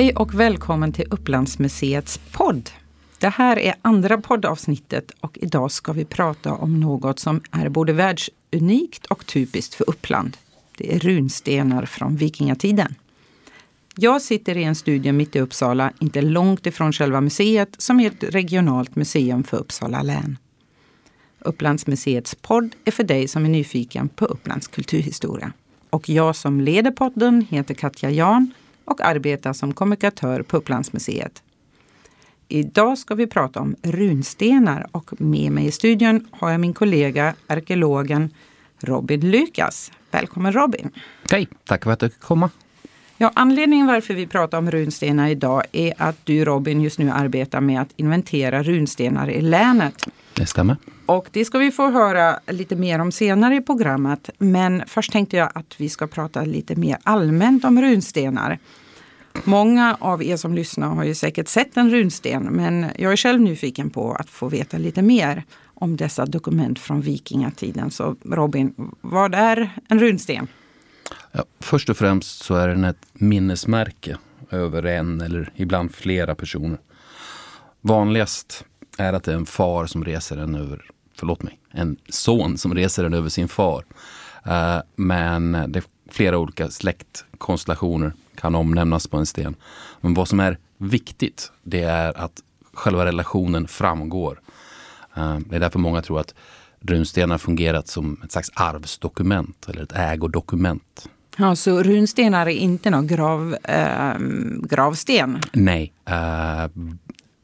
Hej och välkommen till Upplandsmuseets podd. Det här är andra poddavsnittet och idag ska vi prata om något som är både världsunikt och typiskt för Uppland. Det är runstenar från vikingatiden. Jag sitter i en studio mitt i Uppsala, inte långt ifrån själva museet, som är ett regionalt museum för Uppsala län. Upplandsmuseets podd är för dig som är nyfiken på Upplands kulturhistoria. Och jag som leder podden heter Katja Jan och arbetar som kommunikatör på Upplandsmuseet. Idag ska vi prata om runstenar och med mig i studion har jag min kollega arkeologen Robin Lukas. Välkommen Robin! Hej, tack för att du fick komma. Ja, anledningen varför vi pratar om runstenar idag är att du Robin just nu arbetar med att inventera runstenar i länet. Det stämmer. Och det ska vi få höra lite mer om senare i programmet. Men först tänkte jag att vi ska prata lite mer allmänt om runstenar. Många av er som lyssnar har ju säkert sett en runsten, men jag är själv nyfiken på att få veta lite mer om dessa dokument från vikingatiden. Så Robin, vad är en runsten? Ja, först och främst så är den ett minnesmärke över en eller ibland flera personer. Vanligast är att det är en far som reser den över, förlåt mig, en son som reser den över sin far. Eh, men det flera olika släktkonstellationer kan omnämnas på en sten. Men vad som är viktigt, det är att själva relationen framgår. Uh, det är därför många tror att runstenar fungerat som ett slags arvsdokument eller ett ägodokument. Ja, så runstenar är inte någon grav, äh, gravsten? Nej, äh,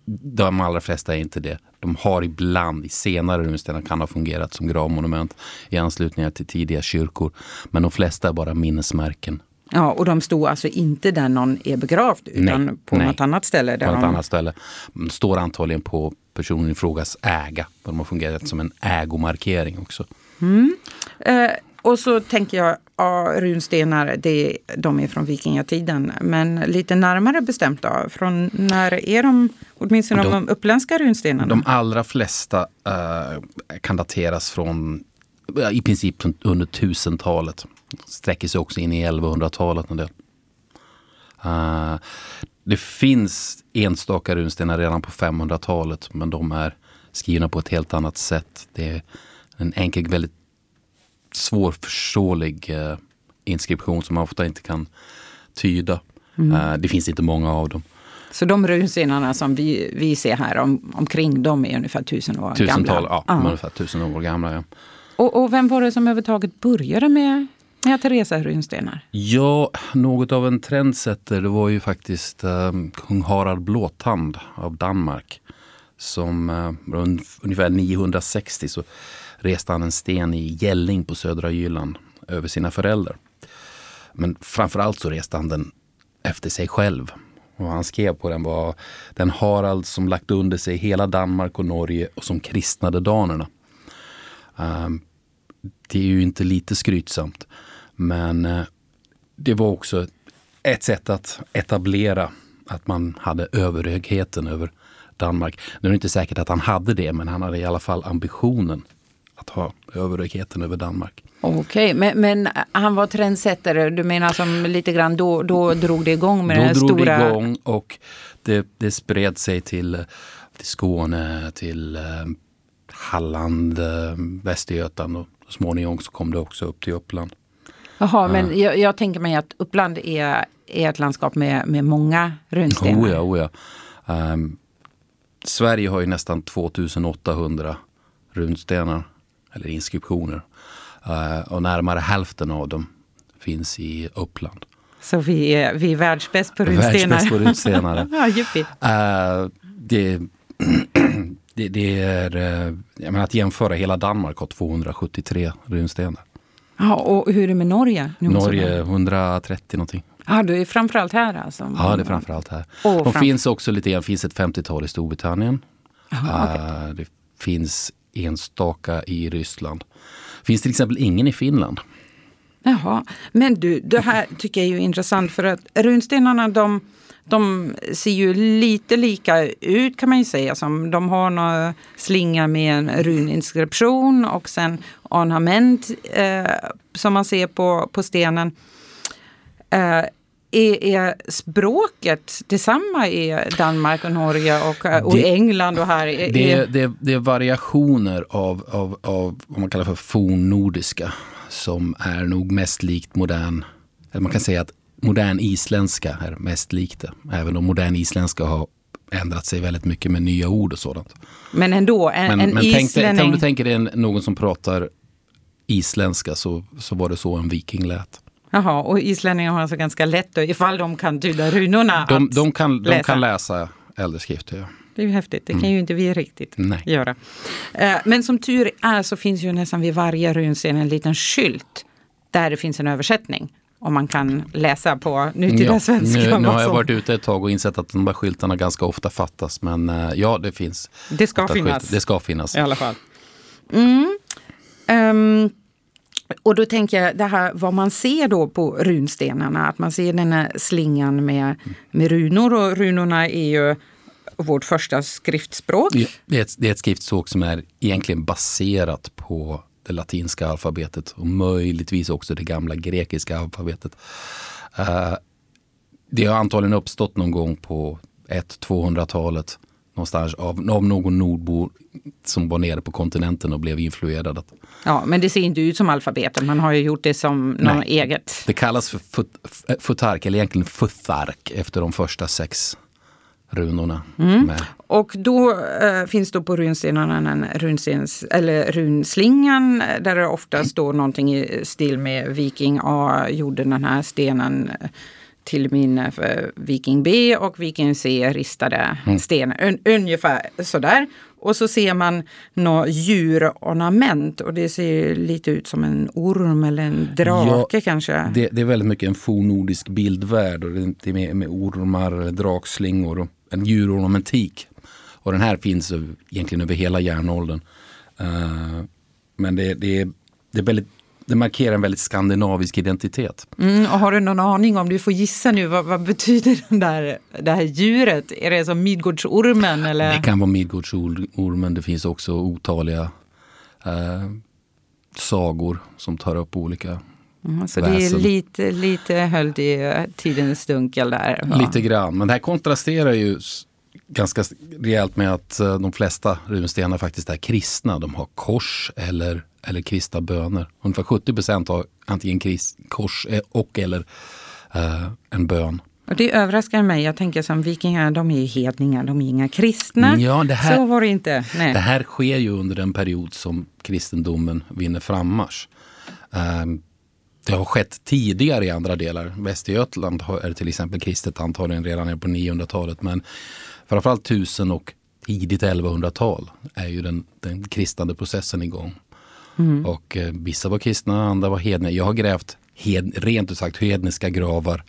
de allra flesta är inte det. De har ibland i senare runstenar kan ha fungerat som gravmonument i anslutning till tidiga kyrkor. Men de flesta är bara minnesmärken. Ja, och de stod alltså inte där någon är begravd utan nej, på nej. något annat ställe? Där på något de... annat ställe. De står antagligen på personen i frågas äga. De har fungerat som en ägomarkering också. Mm. Eh, och så tänker jag, ja, runstenar, det, de är från vikingatiden. Men lite närmare bestämt då, från när är de, åtminstone de, de uppländska runstenarna? De allra flesta uh, kan dateras från i princip under 1000-talet. Sträcker sig också in i 1100-talet en del. Uh, det finns enstaka runstenar redan på 500-talet men de är skrivna på ett helt annat sätt. Det är en enkel, väldigt svårförståelig uh, inskription som man ofta inte kan tyda. Mm. Uh, det finns inte många av dem. Så de runstenarna som vi, vi ser här om, omkring, de är ungefär tusen år Tusental, gamla? Ja, är ungefär tusen år gamla. Ja. Och, och, vem var det som överhuvudtaget började med, med Teresa runstenar? Ja, något av en trendsetter. Det var ju faktiskt um, kung Harald Blåtand av Danmark. Som uh, ungefär 960 så reste han en sten i Gälling på södra Jylland över sina föräldrar. Men framförallt så reste han den efter sig själv. Och han skrev på den var den Harald som lagt under sig hela Danmark och Norge och som kristnade danerna. Um, det är ju inte lite skrytsamt. Men uh, det var också ett sätt att etablera att man hade överhögheten över Danmark. Nu är det inte säkert att han hade det, men han hade i alla fall ambitionen att ha överhögheten över Danmark. Okej, okay, men, men, han var trendsättare. Du menar som lite grann då, då drog det igång med då den drog stora... det igång och det, det spred sig till, till Skåne, till eh, Halland, eh, Västergötland och så småningom så kom det också upp till Uppland. Jaha, men jag, jag, tänker mig att Uppland är, är ett landskap med, med många runstenar. Oh ja, oh ja. Um, Sverige har ju nästan 2800 runstenar eller inskriptioner. Uh, och närmare hälften av dem finns i Uppland. Så vi är, vi är världsbäst på runstenar? Världsbäst på runstenar. ja, uh, det, det, det, är, uh, menar, att jämföra, hela Danmark har 273 runstenar. Ja, och hur är det med Norge? Norge 130 någonting. Ja, det är framförallt här alltså? Ja, det är framförallt här. Oh, De framför... finns också lite grann, finns ett 50-tal i Storbritannien. Aha, okay. Det finns enstaka i Ryssland. Finns till exempel ingen i Finland. Jaha, men du, det här tycker jag är intressant för att runstenarna de, de ser ju lite lika ut kan man ju säga. Som de har några slinga med en runinskription och sen ornament eh, som man ser på, på stenen. Eh, är, är språket detsamma i Danmark och Norge och, och det, England och här? Är, det, det, det är variationer av, av, av vad man kallar för fornnordiska som är nog mest likt modern, eller man kan säga att modern isländska är mest likt det. Även om modern isländska har ändrat sig väldigt mycket med nya ord och sådant. Men ändå, en, men, en men islänning... Tänk, om du tänker dig någon som pratar isländska så, så var det så en viking lät. Jaha, och islänningar har alltså ganska lätt då, ifall de kan tyda runorna de, de, kan, läsa. de kan läsa äldre skrifter. Ja. Det är ju häftigt, det kan mm. ju inte vi riktigt Nej. göra. Eh, men som tur är så finns ju nästan vid varje runsten en liten skylt där det finns en översättning. Om man kan läsa på nutida ja, svenska. Nu, nu har jag varit ute ett tag och insett att de här skyltarna ganska ofta fattas. Men uh, ja, det finns. Det ska finnas. Det ska finnas. I alla fall. Mm. Um, och då tänker jag det här vad man ser då på runstenarna. Att man ser den här slingan med, med runor och runorna är ju vårt första skriftspråk. Ja, det, är ett, det är ett skriftspråk som är egentligen baserat på det latinska alfabetet och möjligtvis också det gamla grekiska alfabetet. Uh, det har antagligen uppstått någon gång på 1-200-talet någonstans av, av någon nordbo som var nere på kontinenten och blev influerad. Ja, men det ser inte ut som alfabetet. Man har ju gjort det som något eget. Det kallas för futark, eller egentligen futhark, efter de första sex runorna. Mm. Och då äh, finns då på runstenarna en runstens, eller runslingan där det ofta står någonting i stil med Viking A gjorde den här stenen till minne för Viking B och Viking C ristade mm. stenar. Un, ungefär sådär. Och så ser man något djurornament och det ser lite ut som en orm eller en drake ja, kanske. Det, det, är väldigt mycket en fornnordisk bildvärld och det är med, med ormar, drakslingor och en djurornamentik. Och den här finns egentligen över hela järnåldern. Uh, men det, det, är, det är väldigt det markerar en väldigt skandinavisk identitet. Mm, och har du någon aning om, du får gissa nu, vad, vad betyder den där, det här djuret? Är det som Midgårdsormen? Eller? Det kan vara Midgårdsormen. Det finns också otaliga eh, sagor som tar upp olika Mm, så väsen. det är lite, lite höljd i tidens dunkel där? Ja. Lite grann, men det här kontrasterar ju ganska rejält med att eh, de flesta runstenar faktiskt är kristna. De har kors eller eller kristna böner. Ungefär 70 procent har antingen kors eh, och eller eh, en bön. Och det överraskar mig. Jag tänker som vikingar, de är ju hedningar, de är inga kristna. Ja, det här, Så var det inte. Nej. Det här sker ju under den period som kristendomen vinner frammarsch. Um, det har skett tidigare i andra delar. Västergötland är till exempel kristet antagligen redan på 900-talet. Men framförallt 1000 och tidigt 1100-tal är ju den, den kristande processen igång. Mm. Och eh, vissa var kristna, andra var hedna. Jag har grävt hed, rent ut sagt hedniska gravar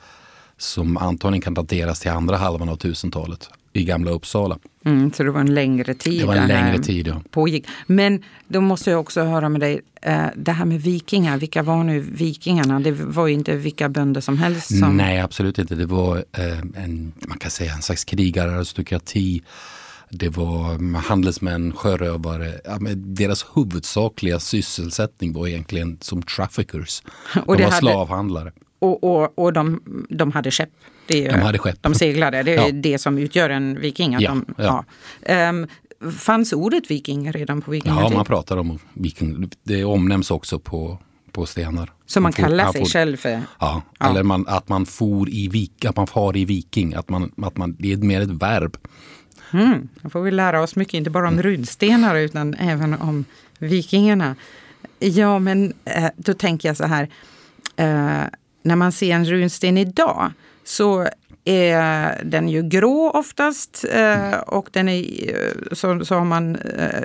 som antagligen kan dateras till andra halvan av 1000-talet i gamla Uppsala. Mm, så det var en längre tid? Det var en längre tid, ja. Pågick. Men då måste jag också höra med dig, eh, det här med vikingar, vilka var nu vikingarna? Det var ju inte vilka bönder som helst? Som... Nej, absolut inte. Det var eh, en, man kan säga en slags krigararistokrati det var handelsmän, sjörövare. Deras huvudsakliga sysselsättning var egentligen som traffickers. Och de var hade, slavhandlare. Och, och, och de, de hade skepp. Det är, de hade skepp. De seglade. Det är ja. det som utgör en viking. Att ja, de, ja. Um, fanns ordet viking redan på vikingatid? Ja, man pratar om viking. Det omnämns också på, på stenar. Så man, man kallar sig for, själv för? Ja, ja. eller man, att man for i vik, att man far i viking. Att man, att man, det är mer ett verb. Mm, då får vi lära oss mycket, inte bara om runstenar utan även om vikingarna. Ja, men eh, då tänker jag så här. Eh, när man ser en runsten idag så är den ju grå oftast eh, och den är, så, så har man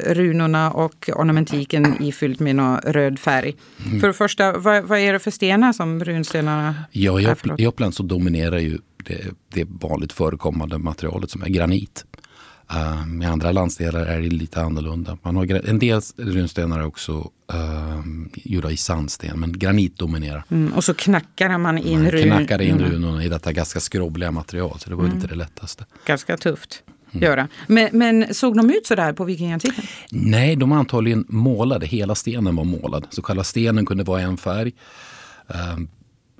runorna och ornamentiken ifyllt med någon röd färg. Mm. För det första, vad, vad, är det för stenar som runstenarna ja, i? I Uppland så dominerar ju det, det vanligt förekommande materialet som är granit. Um, I andra landsdelar är det lite annorlunda. Man har, en del runstenar är också um, gjorda i sandsten, men granit dominerar. Mm, och så knackar man in runorna. Man knackar in runorna i detta ganska skrovliga material, så det var mm. inte det lättaste. Ganska tufft. Mm. Göra. Men, men, såg de ut sådär på vikingatiden? Nej, de var antagligen målade. Hela stenen var målad. Så själva stenen kunde vara en färg. Um,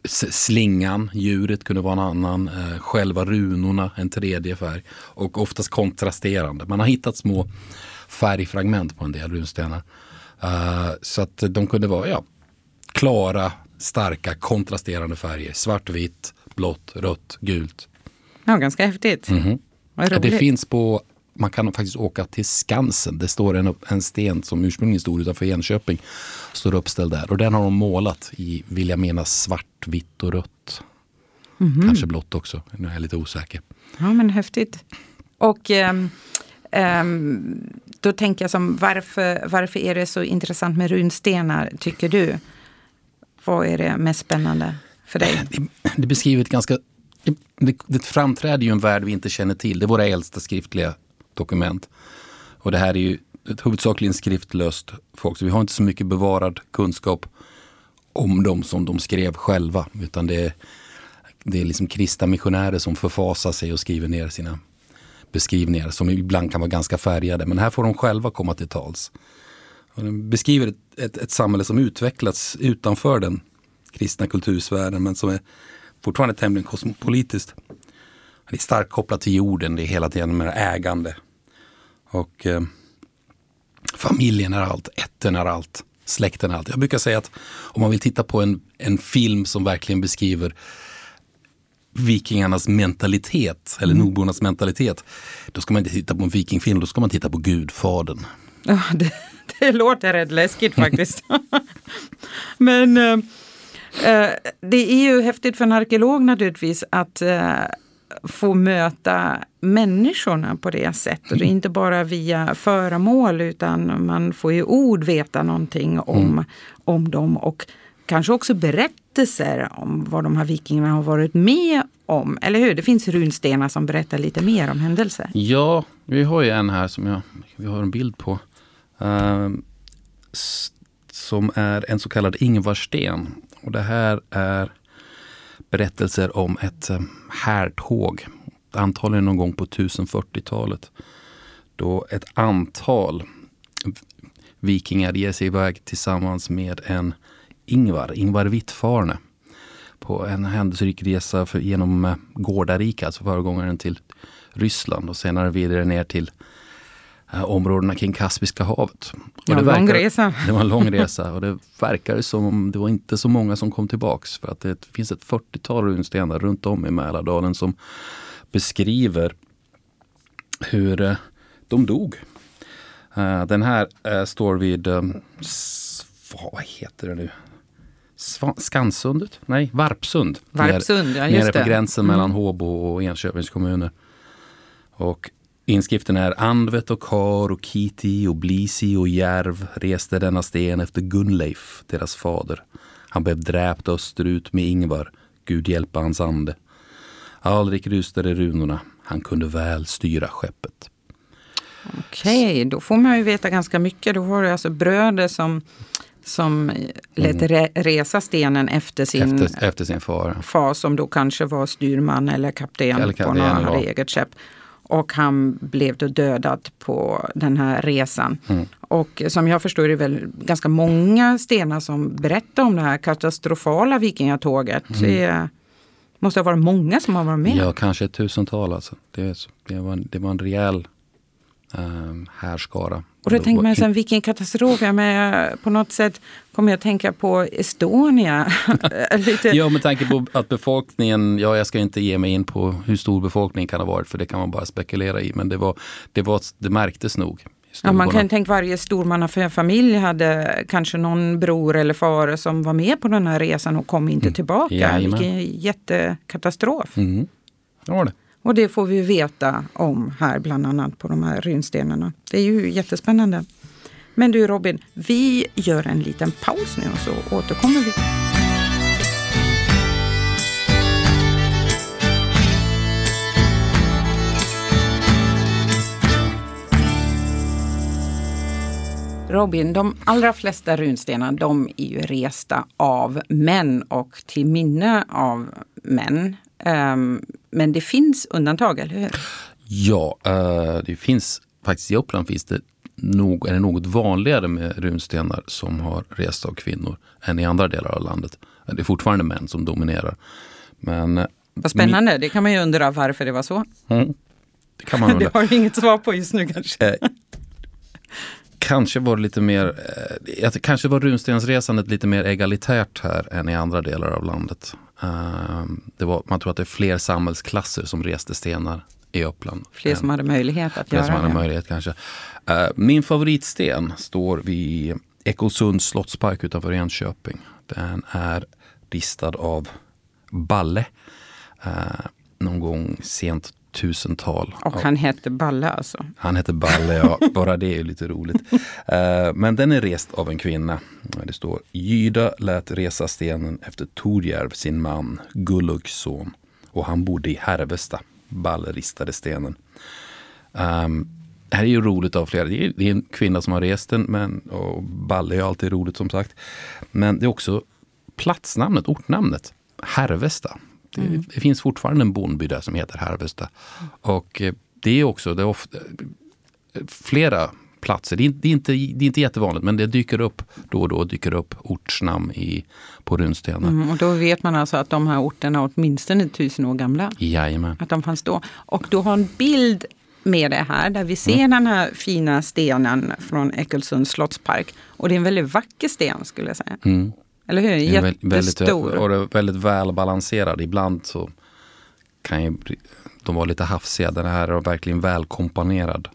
slingan, djuret kunde vara en annan, eh, själva runorna en tredje färg och oftast kontrasterande. Man har hittat små färgfragment på en del runstenar. Uh, så att de kunde vara ja, klara, starka, kontrasterande färger. Svartvitt, blått, rött, gult. Ja, ganska häftigt. Mm -hmm. Det finns på man kan faktiskt åka till Skansen. Det står en, en sten som ursprungligen stod utanför Enköping. Står uppställd där. Och den har de målat i, vill jag mena, svart, vitt och rött. Mm -hmm. Kanske blått också. Nu är jag lite osäker. Ja men häftigt. Och um, um, då tänker jag som varför, varför är det så intressant med runstenar tycker du? Vad är det mest spännande för dig? Det, det beskriver ett ganska det, det framträder ju en värld vi inte känner till. Det är våra äldsta skriftliga dokument. Och det här är ju ett huvudsakligen skriftlöst folk, så vi har inte så mycket bevarad kunskap om dem som de skrev själva. Utan det är, det är liksom kristna missionärer som förfasar sig och skriver ner sina beskrivningar som ibland kan vara ganska färgade. Men här får de själva komma till tals. Och den beskriver ett, ett, ett samhälle som utvecklats utanför den kristna kultursfären men som är fortfarande tämligen kosmopolitiskt. Det är starkt kopplat till jorden, det är hela tiden med ägande. Och eh, familjen är allt, ätten är allt, släkten är allt. Jag brukar säga att om man vill titta på en, en film som verkligen beskriver vikingarnas mentalitet, eller mm. nordbornas mentalitet, då ska man inte titta på en vikingfilm, då ska man titta på Gudfadern. Ja, det, det låter rätt läskigt faktiskt. Men eh, eh, det är ju häftigt för en arkeolog naturligtvis att eh, få möta människorna på det sättet. Och inte bara via föremål utan man får i ord veta någonting om, mm. om dem. Och kanske också berättelser om vad de här vikingarna har varit med om. Eller hur? Det finns runstenar som berättar lite mer om händelser. Ja, vi har ju en här som jag, vi har en bild på. Uh, som är en så kallad Ingvarsten. Och det här är berättelser om ett eh, härtåg, antagligen någon gång på 1040-talet. Då ett antal vikingar ger sig iväg tillsammans med en Ingvar, Ingvar Vittfarne på en händelserik resa för, genom eh, Gårdarika, alltså föregångaren till Ryssland och senare vidare ner till områdena kring Kaspiska havet. Det var en lång resa. Det var en lång resa och det verkar som om det var inte så många som kom tillbaks. För att det finns ett 40-tal runstenar runt om i Mälardalen som beskriver hur eh, de dog. Eh, den här eh, står vid, vad heter det nu? Skansundet? Nej, Varpsund. Varpsund, ja, just Nere på gränsen mm. mellan Håbo och Enköpings kommuner. Och Inskriften är Andvet och Kar och Kiti och Blisi och Järv reste denna sten efter Gunleif, deras fader. Han blev dräpt österut med Ingvar, Gud hjälpa hans ande. Aldrig rustade runorna, han kunde väl styra skeppet. Okej, okay, då får man ju veta ganska mycket. Då har du alltså bröder som, som lät mm. resa stenen efter sin, efter, efter sin far. far som då kanske var styrman eller kapten, eller kapten på något eget skepp. Och han blev då dödad på den här resan. Mm. Och som jag förstår det är väl ganska många stenar som berättar om det här katastrofala vikingatåget. Mm. Det måste ha varit många som har varit med. Ja, kanske ett tusental. Alltså. Det, det, var, det var en rejäl um, härskara. Och då tänker man, sen, vilken katastrof. Ja, men på något sätt kommer jag tänka på Estonia. Lite. Ja, med tanke på att befolkningen, ja jag ska inte ge mig in på hur stor befolkningen kan ha varit för det kan man bara spekulera i. Men det, var, det, var, det märktes nog. Ja, man kan tänka varje stormannafamilj hade kanske någon bror eller far som var med på den här resan och kom inte mm. tillbaka. Jajamän. Vilken jättekatastrof. Mm. Det var det. Och det får vi veta om här, bland annat på de här runstenarna. Det är ju jättespännande. Men du Robin, vi gör en liten paus nu och så återkommer vi. Robin, de allra flesta runstenar de är ju resta av män och till minne av män. Um, men det finns undantag, eller hur? Ja, uh, det finns faktiskt i Uppland finns det nog, är det något vanligare med runstenar som har rest av kvinnor än i andra delar av landet. Det är fortfarande män som dominerar. Men, eh, Vad spännande, det kan man ju undra varför det var så. Mm, det kan man undra. Det har du inget svar på just nu kanske. Eh, kanske var det lite mer, eh, kanske var runstensresandet lite mer egalitärt här än i andra delar av landet. Eh, det var, man tror att det är fler samhällsklasser som reste stenar i Uppland. Fler som hade möjlighet att fler göra som hade det. möjlighet kanske. Eh, min favoritsten står vid Ekolsunds slottspark utanför Enköping. Den är ristad av Balle. Eh, någon gång sent tusental. Och han hette Balle alltså. Han heter Balle, ja. Bara det är lite roligt. Eh, men den är rest av en kvinna. Det står Gyda lät resa stenen efter Torjärv, sin man, Gullugs son. Och han bodde i Härvesta. Balle ristade stenen. Um, det här är ju roligt av flera. Det är, det är en kvinna som har rest den, men, och Balle är alltid roligt som sagt. Men det är också platsnamnet, ortnamnet, Härvesta. Det, Mm. det finns fortfarande en bondby där som heter Härvesta. Och eh, det är också, det är ofta, flera platser. Det är, det, är inte, det är inte jättevanligt men det dyker upp då och då dyker upp ortsnamn i, på runstenar. Mm, och då vet man alltså att de här orterna är åtminstone tusen år gamla. Jajamän. Att de fanns då. Och du har en bild med det här där vi ser Mm. den här fina stenen från Ekelsunds slottspark. Och det är en väldigt vacker sten skulle jag säga. Mm. Eller hur? Väldigt, Jättestor. och det är väldigt välbalanserad. Ibland så kan ju de vara lite hafsiga. Den här är verkligen välkomponerad.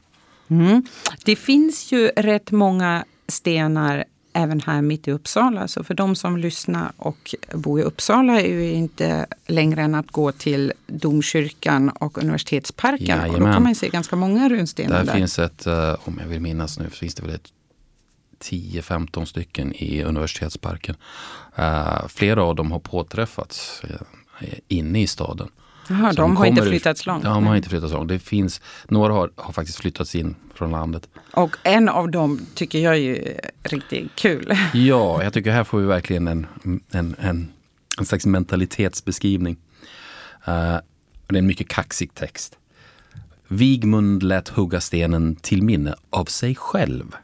Mm. Det finns ju rätt många stenar även här mitt i Uppsala. Så för de som lyssnar och bor i Uppsala är ju inte längre än att gå till domkyrkan och universitetsparken. Och då Jajamän. kan man se ganska många runstenar Där där. finns ett, eh, om jag vill minnas nu, finns det väl ett 10-15 stycken i universitetsparken. Eh, flera av dem har påträffats eh, inne i staden. Jaha, Så de har inte flyttats långt. De har inte flyttats långt. Det finns, några har, har faktiskt flyttats in från landet. Och en av dem tycker jag är ju riktigt kul. Ja, jag tycker här får vi verkligen en, en, en, en slags mentalitetsbeskrivning. Eh, det är en mycket kaxig text. Vigmund lät hugga stenen till minne av sig själv,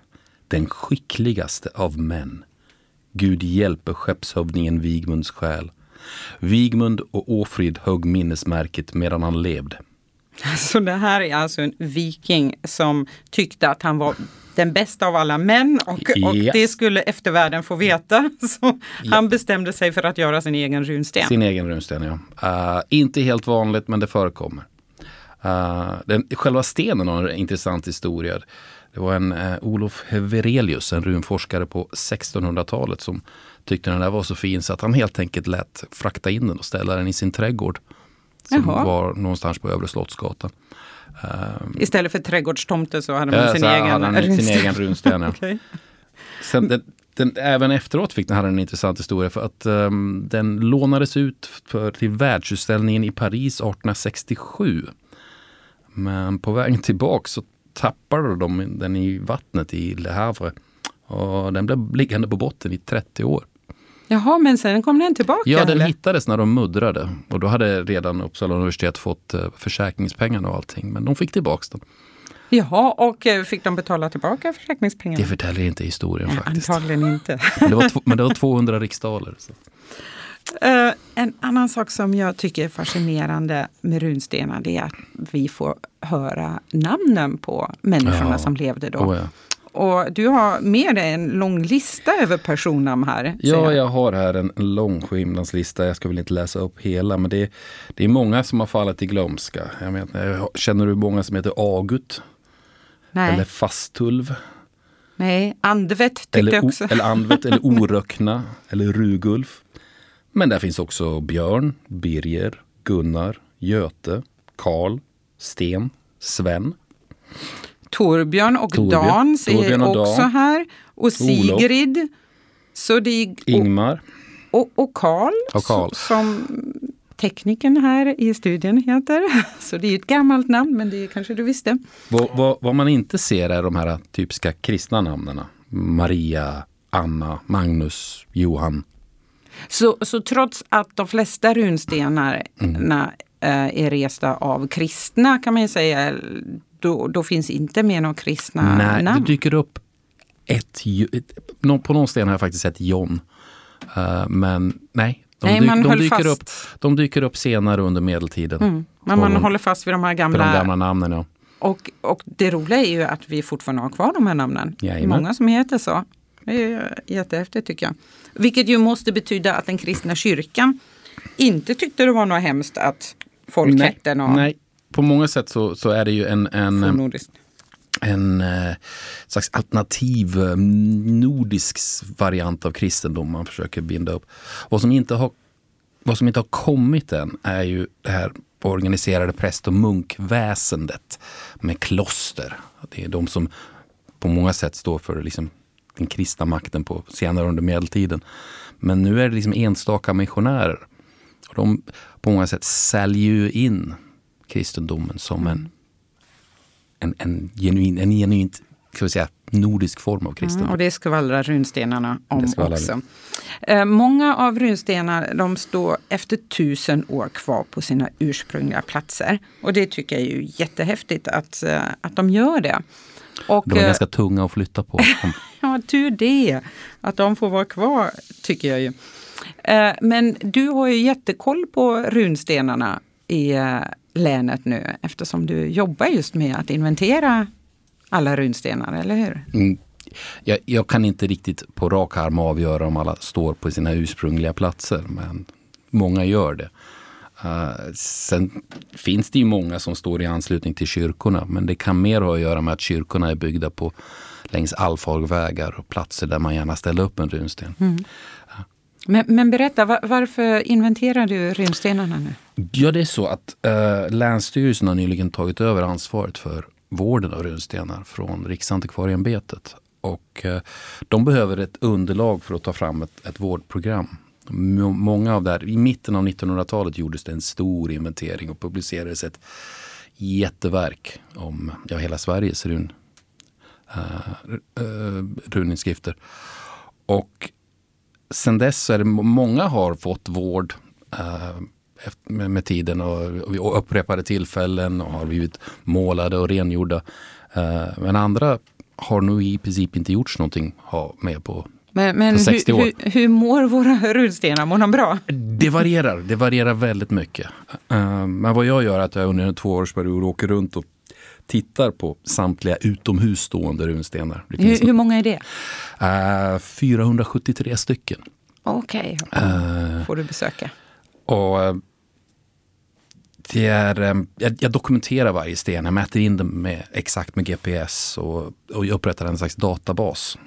den skickligaste av män. Gud hjälpe skeppshövdingen Vigmunds själ. Vigmund och Åfrid högg minnesmärket medan han levde. Så det här är alltså en viking som tyckte att han var den bästa av alla män och, och Yes. det skulle eftervärlden få veta. Så han bestämde sig för att göra sin egen runsten. Sin egen runsten, ja. Eh, inte helt vanligt, men det förekommer. Uh, den, själva stenen har en intressant historia. Det var en uh, Olof Heverelius, en runforskare på 1600-talet som tyckte den där var så fin så att han helt enkelt lät frakta in den och ställa den i sin trädgård. Som Jaha. var någonstans på Övre Slottsgatan. Uh, Istället för trädgårdstomte så hade man ja, sin egen hade han sin runsten. egen runsten. Okej. Sen, den, den, även efteråt fick den här en intressant historia för att ehm, den lånades ut för, till världsutställningen i Paris 1867. Men på vägen tillbaka så tappade de den i vattnet i Le Havre. Och den blev liggande på botten i 30 år. Jaha, men sen kom den tillbaka? Ja, den eller? hittades när de muddrade. Och då hade redan Uppsala universitet fått eh, försäkringspengarna och allting. Men de fick tillbaka den. Jaha, och eh, fick de betala tillbaka försäkringspengarna? Det förtäljer inte historien Nej, faktiskt. Antagligen inte. Men det, var men det var 200 riksdaler. Så. Eh, en annan sak som jag tycker är fascinerande med runstenar det är att vi får höra namnen på människorna Ja. som levde då. Oh, ja. Och du har med dig en lång lista över personnamn här. Ja, jag har här en lång skivnamnslista. Jag ska väl inte läsa upp hela, men det är, det är många som har fallit i glömska. Jag menar, känner du många som heter Agut? Nej, Eller Fastulv? nej. Andvet tyckte Eller, jag också. eller Anvet? eller Orökna? Eller Rugulf? Men där finns också Björn, Birger, Gunnar, Göte, Karl, Sten, Sven. Torbjörn och Torbjörn. Dan ser Torbjörn och också Dan. här. Och Sigrid. Så det är, och, Ingmar. och, och Karl, som tekniken här i studien heter. Så det är ett gammalt namn, men det kanske du visste. Vad, vad, vad man inte ser är de här typiska kristna namnen. Maria, Anna, Magnus, Johan. Så, så trots att de flesta runstenarna Mm. är resta av kristna kan man ju säga, då, då finns inte med några kristna Nej, namn? det dyker upp ett, ett, på någon sten har jag faktiskt sett John. Uh, men nej, de, nej, dyk, de, dyker fast. upp, de dyker upp senare under medeltiden. Mm. Men man håller fast vid de här gamla, de gamla namnen. Ja. Och, och det roliga är ju att vi fortfarande har kvar de här namnen. Jajamän. Många som heter så. Det är jättehäftigt tycker jag. Vilket ju måste betyda att den kristna kyrkan inte tyckte det var något hemskt att folk nej, hette något nej, på många sätt så, så är det ju en, en, fornnordiskt. en eh, slags alternativ eh, nordisk variant av kristendom man försöker binda upp. Vad som inte har, vad som inte har kommit än är ju det här organiserade präst och munkväsendet med kloster. Det är de som på många sätt står för liksom den kristna makten på senare under medeltiden. Men nu är det liksom enstaka missionärer. Och de på många sätt säljer ju in kristendomen som en, en, en, genuin, en genuint ska vi säga, nordisk form av kristendom. Mm, och det skvallrar runstenarna om också. Eh, många av runstenarna de står efter tusen år kvar på sina ursprungliga platser. Och det tycker jag är ju jättehäftigt att, eh, att de gör det. Och, de är eh, ganska tunga att flytta på. ja, tur det. Att de får vara kvar, tycker jag ju. Eh, men du har ju jättekoll på runstenarna i eh, länet nu eftersom du jobbar just med att inventera alla runstenar, eller hur? Mm. Jag, jag, kan inte riktigt på rak arm avgöra om alla står på sina ursprungliga platser, men många gör det. Uh, sen finns det ju många som står i anslutning till kyrkorna, men det kan mer ha att göra med att kyrkorna är byggda på längs allfarvägar och platser där man gärna ställer upp en runsten. Mm. Men, men, berätta, var, varför inventerar du runstenarna nu? Ja, det är så att uh, Länsstyrelsen har nyligen tagit över ansvaret för vården av runstenar från Riksantikvarieämbetet. Och uh, de behöver ett underlag för att ta fram ett, ett vårdprogram. Många av det här, I mitten av 1900-talet gjordes det en stor inventering och publicerades ett jätteverk om ja, hela Sveriges run, uh, uh, runinskrifter. Och sen dess är det många har fått vård uh, med, med, tiden och, och upprepade tillfällen och har blivit målade och rengjorda. Uh, men andra har nog i princip inte gjorts någonting med på men, men hur, hur, hur, mår våra runstenar? Mår de bra? Det varierar. Det varierar väldigt mycket. Uh, men vad jag gör är att jag under en tvåårsperiod åker runt och tittar på samtliga utomhus stående runstenar. Hur, hur, många är det? Uh, 473 stycken. Okej, okay. uh, får du besöka. Och det är, jag, jag, dokumenterar varje sten. Jag mäter in dem med, exakt med GPS och, och jag upprättar en slags databas.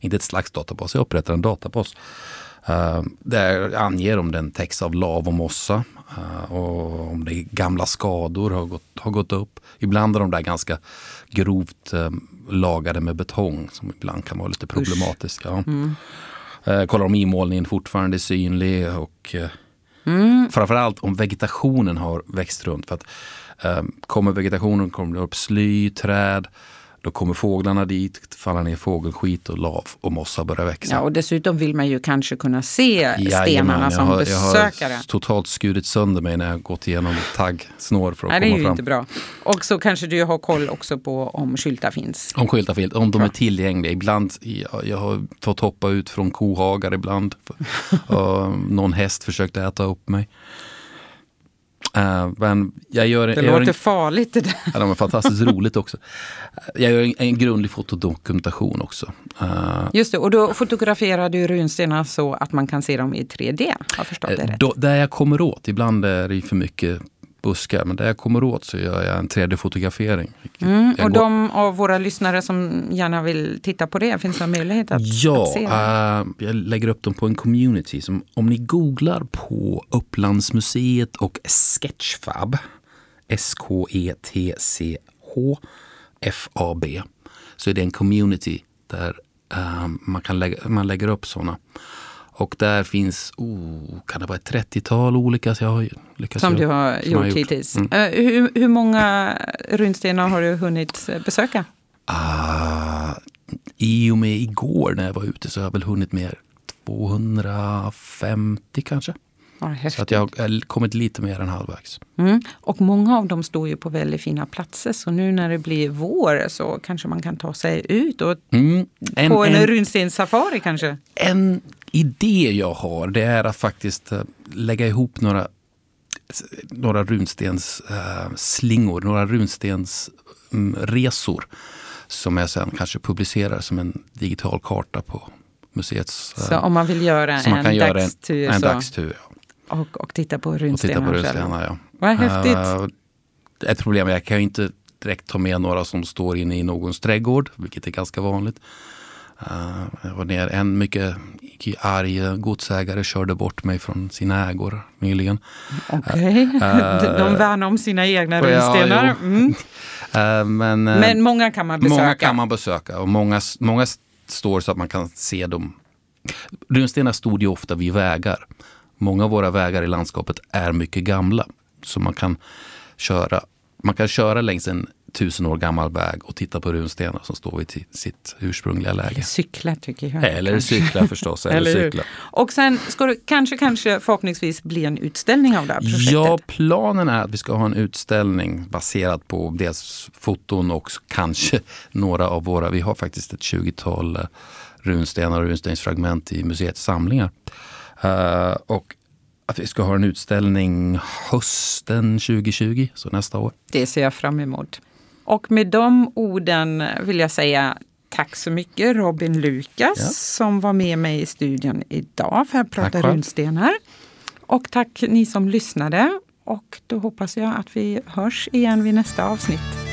Inte ett slags databas, jag upprättar en databas. Uh, där anger om den täcks av lav och mossa uh, och om det är gamla skador har gått, har gått upp. Ibland är de där ganska grovt uh, lagade med betong som ibland kan vara lite problematiska. Mm. Uh, kollar om imålningen fortfarande är synlig och mm. framförallt om vegetationen har växt runt. För att Kommer vegetationen kommer det upp sly, träd, då kommer fåglarna dit, faller ner fågelskit och lav och mossa börjar växa. Ja, och dessutom vill man ju kanske kunna se Jajamän, stenarna som jag har, besökare. Jag har totalt skurit sönder mig när jag gått igenom taggsnår för att Nej, komma fram. Det är ju inte bra. Och så kanske du har koll också på om skyltar finns. Om skyltar finns, om de är tillgängliga. Ibland, jag, jag har fått hoppa ut från kohagar ibland. någon häst försökte äta upp mig. Uh, men jag gör, det jag låter en, farligt det där. Ja, det var fantastiskt roligt också. Jag gör en, en grundlig fotodokumentation också. Uh, Just det, och då fotograferar du runstenar så att man kan se dem i 3D? Har förstått det rätt? Då, där jag kommer åt, ibland är det för mycket buskar, men där jag kommer åt så gör jag en 3D-fotografering. Mm, och går... de av våra lyssnare som gärna vill titta på det, finns det möjlighet att, ja, att se? Ja, uh, jag lägger upp dem på en community. Som, om ni googlar på Upplandsmuseet och Sketchfab, S-K-E-T-C-H F-A-B, så är det en community där uh, man, kan lägga, man lägger upp sådana. Och där finns, oh, kan det vara ett 30-tal olika så jag har lyckats Som du har som gjort, har gjort. hittills. Mm. Uh, hur, hur många runstenar har du hunnit besöka? Uh, I och med igår när jag var ute så har jag väl hunnit med 250 kanske. Ja, så att jag har kommit lite mer än halvvägs. Mm. Och många av dem står ju på väldigt fina platser så nu när det blir vår så kanske man kan ta sig ut och Mm. En, på en, en, runstenssafari kanske. en idé jag har det är att faktiskt eh, lägga ihop några, några runstens eh, slingor, några runstens mm, resor som jag sen kanske publicerar som en digital karta på museets... eh, Så om man vill göra så en kan göra en, dagstur en så, dagstur. Ja. och, och titta på Och titta runstenar på runstenarna. Ja. Vad häftigt. Eh, ett problem jag kan ju inte direkt ta med några som står inne i någons trädgård, vilket är ganska vanligt. Jag var ner, en mycket arg eh, godsägare körde bort mig från sina ägor nyligen. Okej, eh, de värnar om sina egna runstenar. Mm. Eh, men eh, Men många kan man besöka. många kan man besöka och många, många står så att man kan se dem. Runstenar stod ju ofta vid vägar. Många av våra vägar i landskapet är mycket gamla. Så man kan köra, man kan köra längs en tusen år gammal väg och titta på runstenar som står vid sitt ursprungliga läge. Cykla tycker jag. Eller kanske. cykla förstås. eller Eller cykla. Och sen ska det kanske, kanske förhoppningsvis bli en utställning av det här projektet. Ja, planen är att vi ska ha en utställning baserad på dels foton och kanske några av våra, vi har faktiskt ett 20-tal eh, runstenar och runstensfragment i museets samlingar. Eh, och att vi ska ha en utställning hösten 2020, så nästa år. Det ser jag fram emot. Och med de orden vill jag säga tack så mycket Robin Lukas Ja. som var med mig i studion idag för att prata runstenar. Och tack ni som lyssnade. Och då hoppas jag att vi hörs igen vid nästa avsnitt.